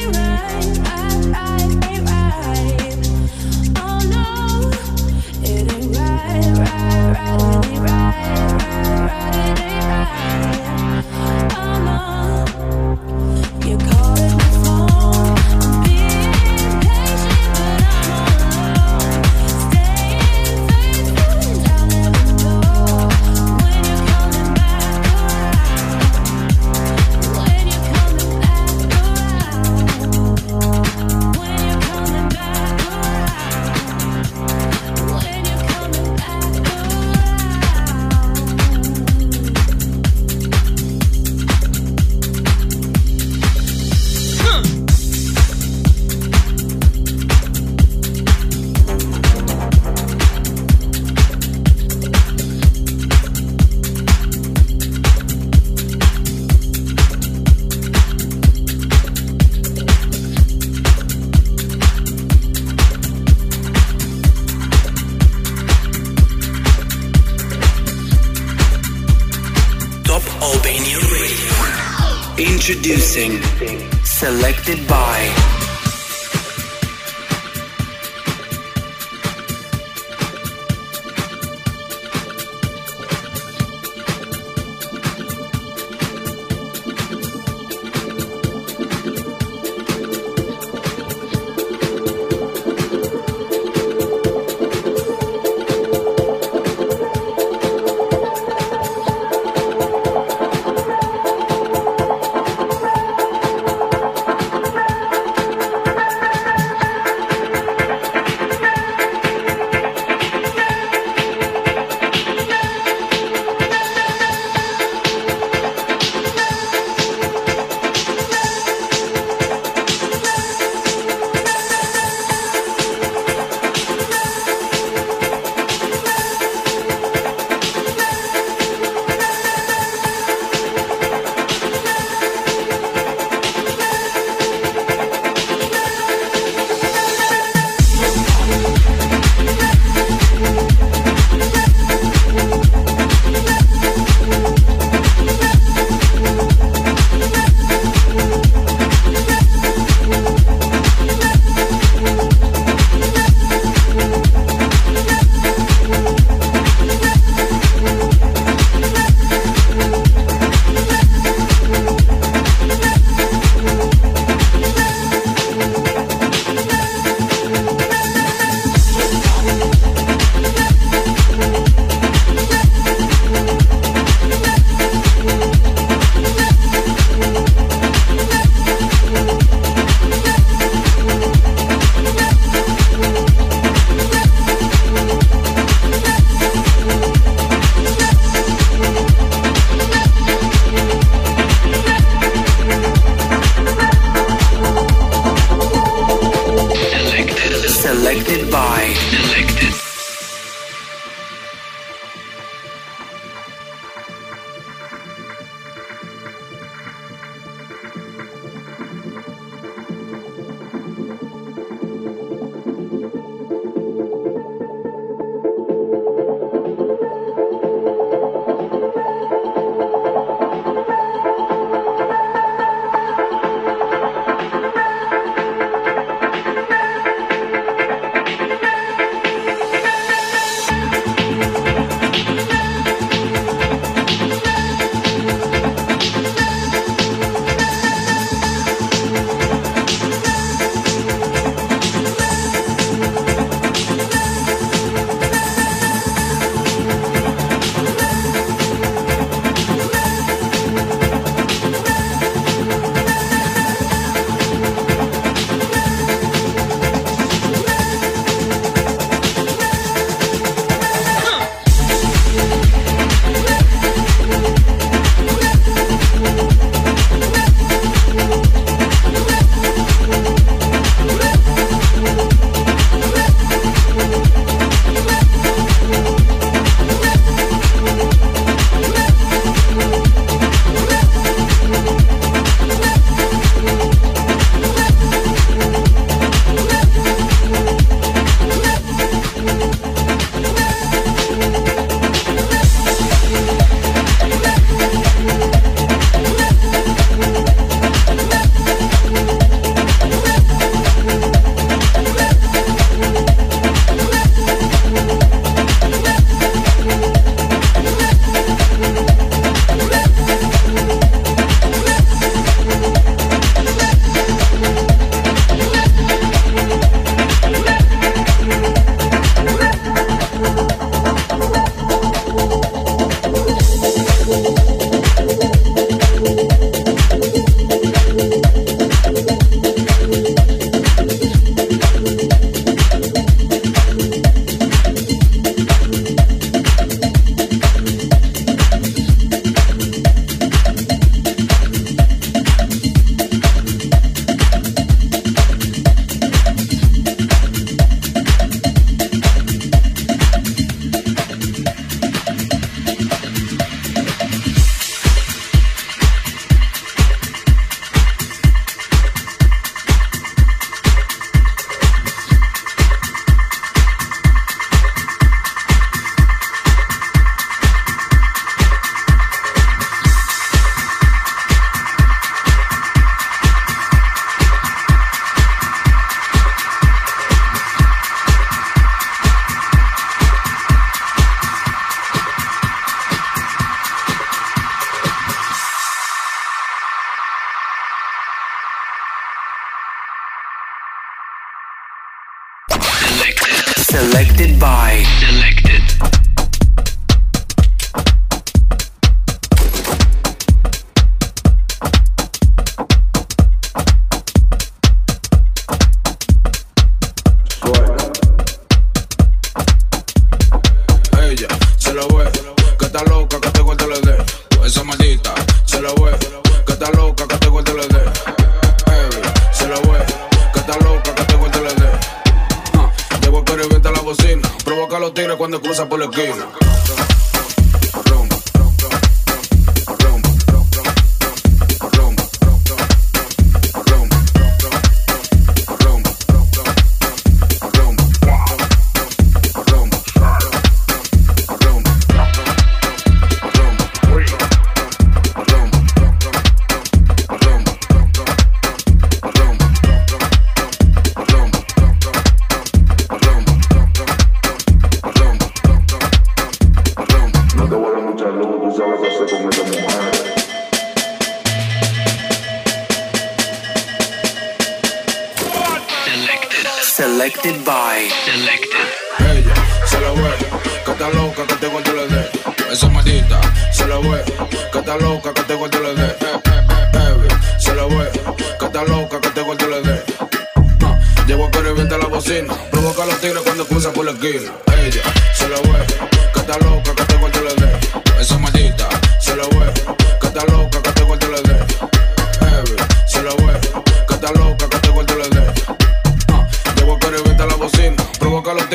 Oh, Introducing Selected by. Selected. cuando cruza por la esquina.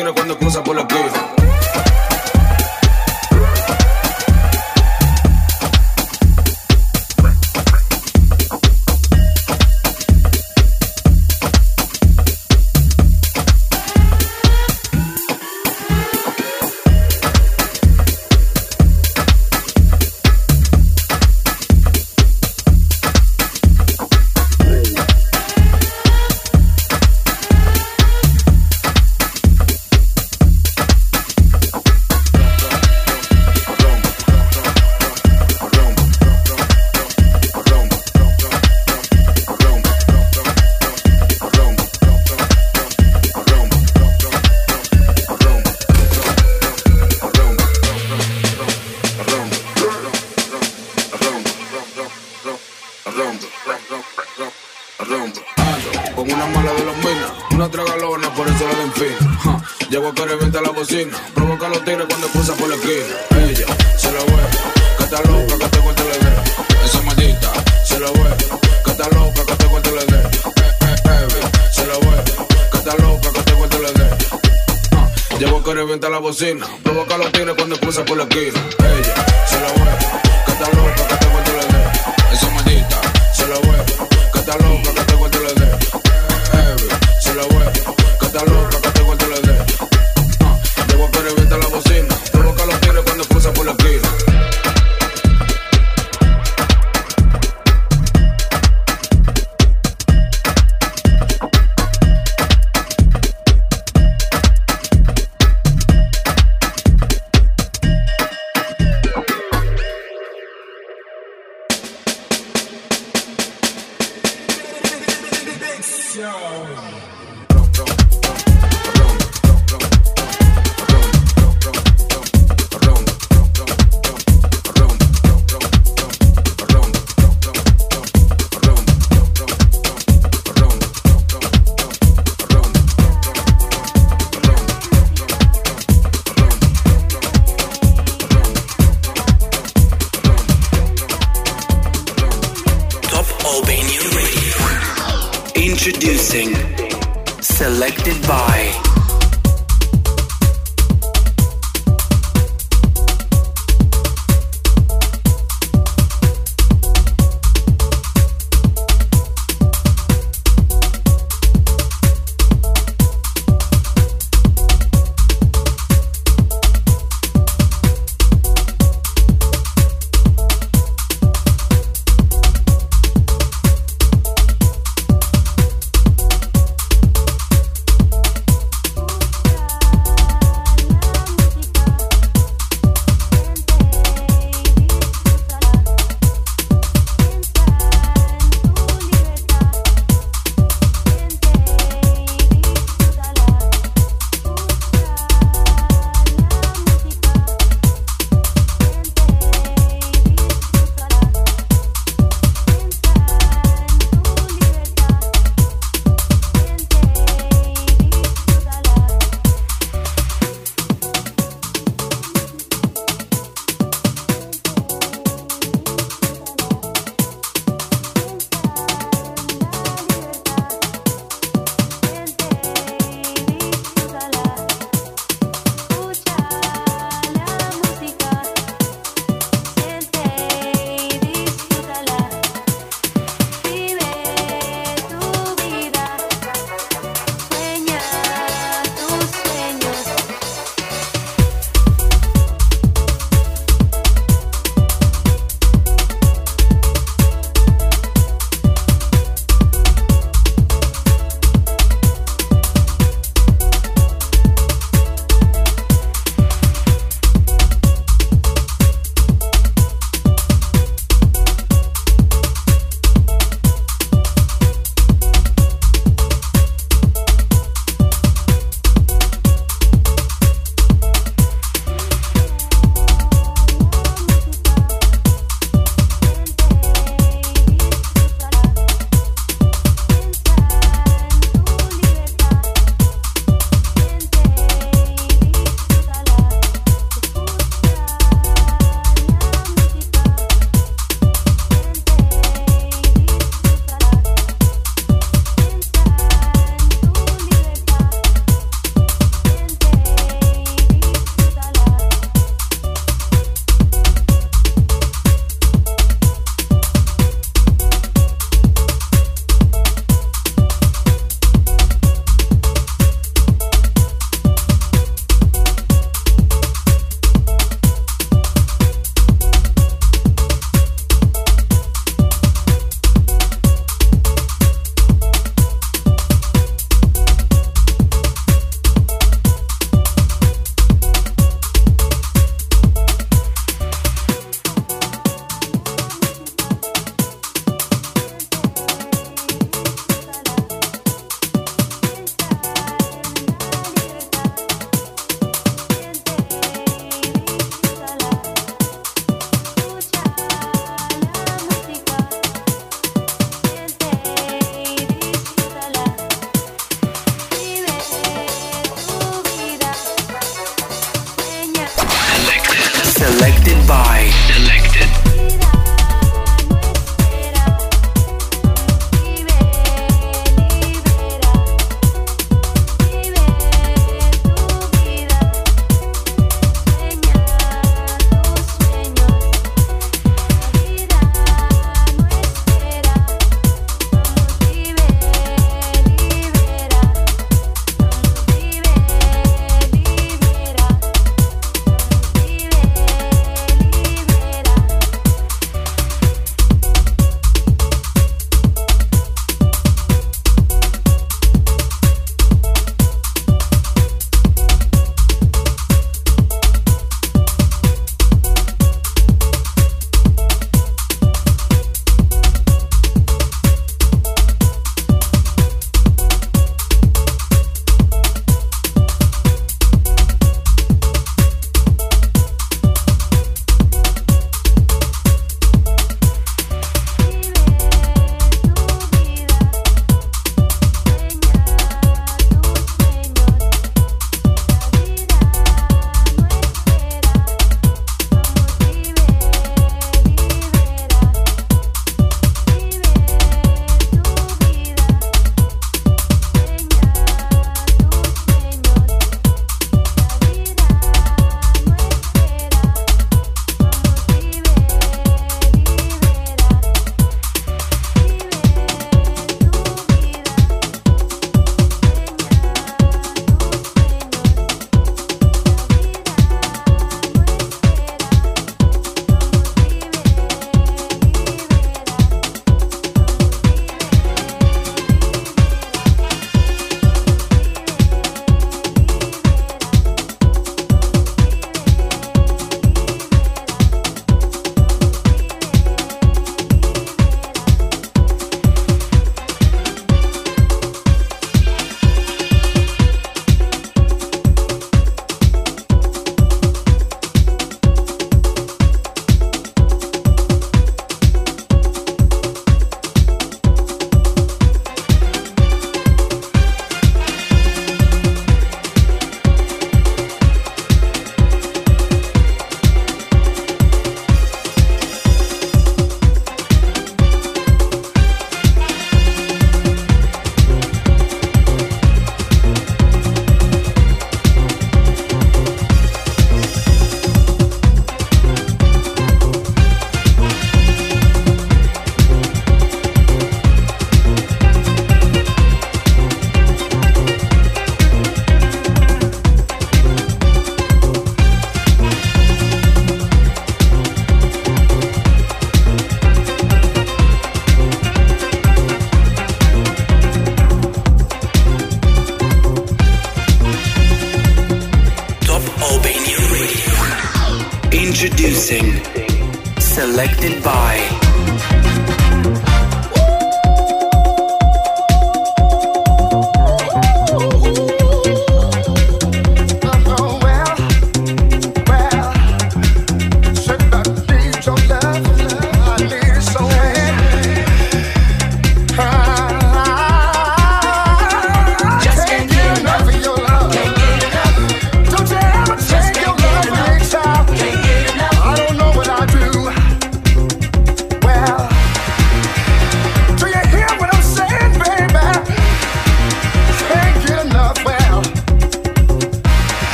negro cuando cruza por los clubes.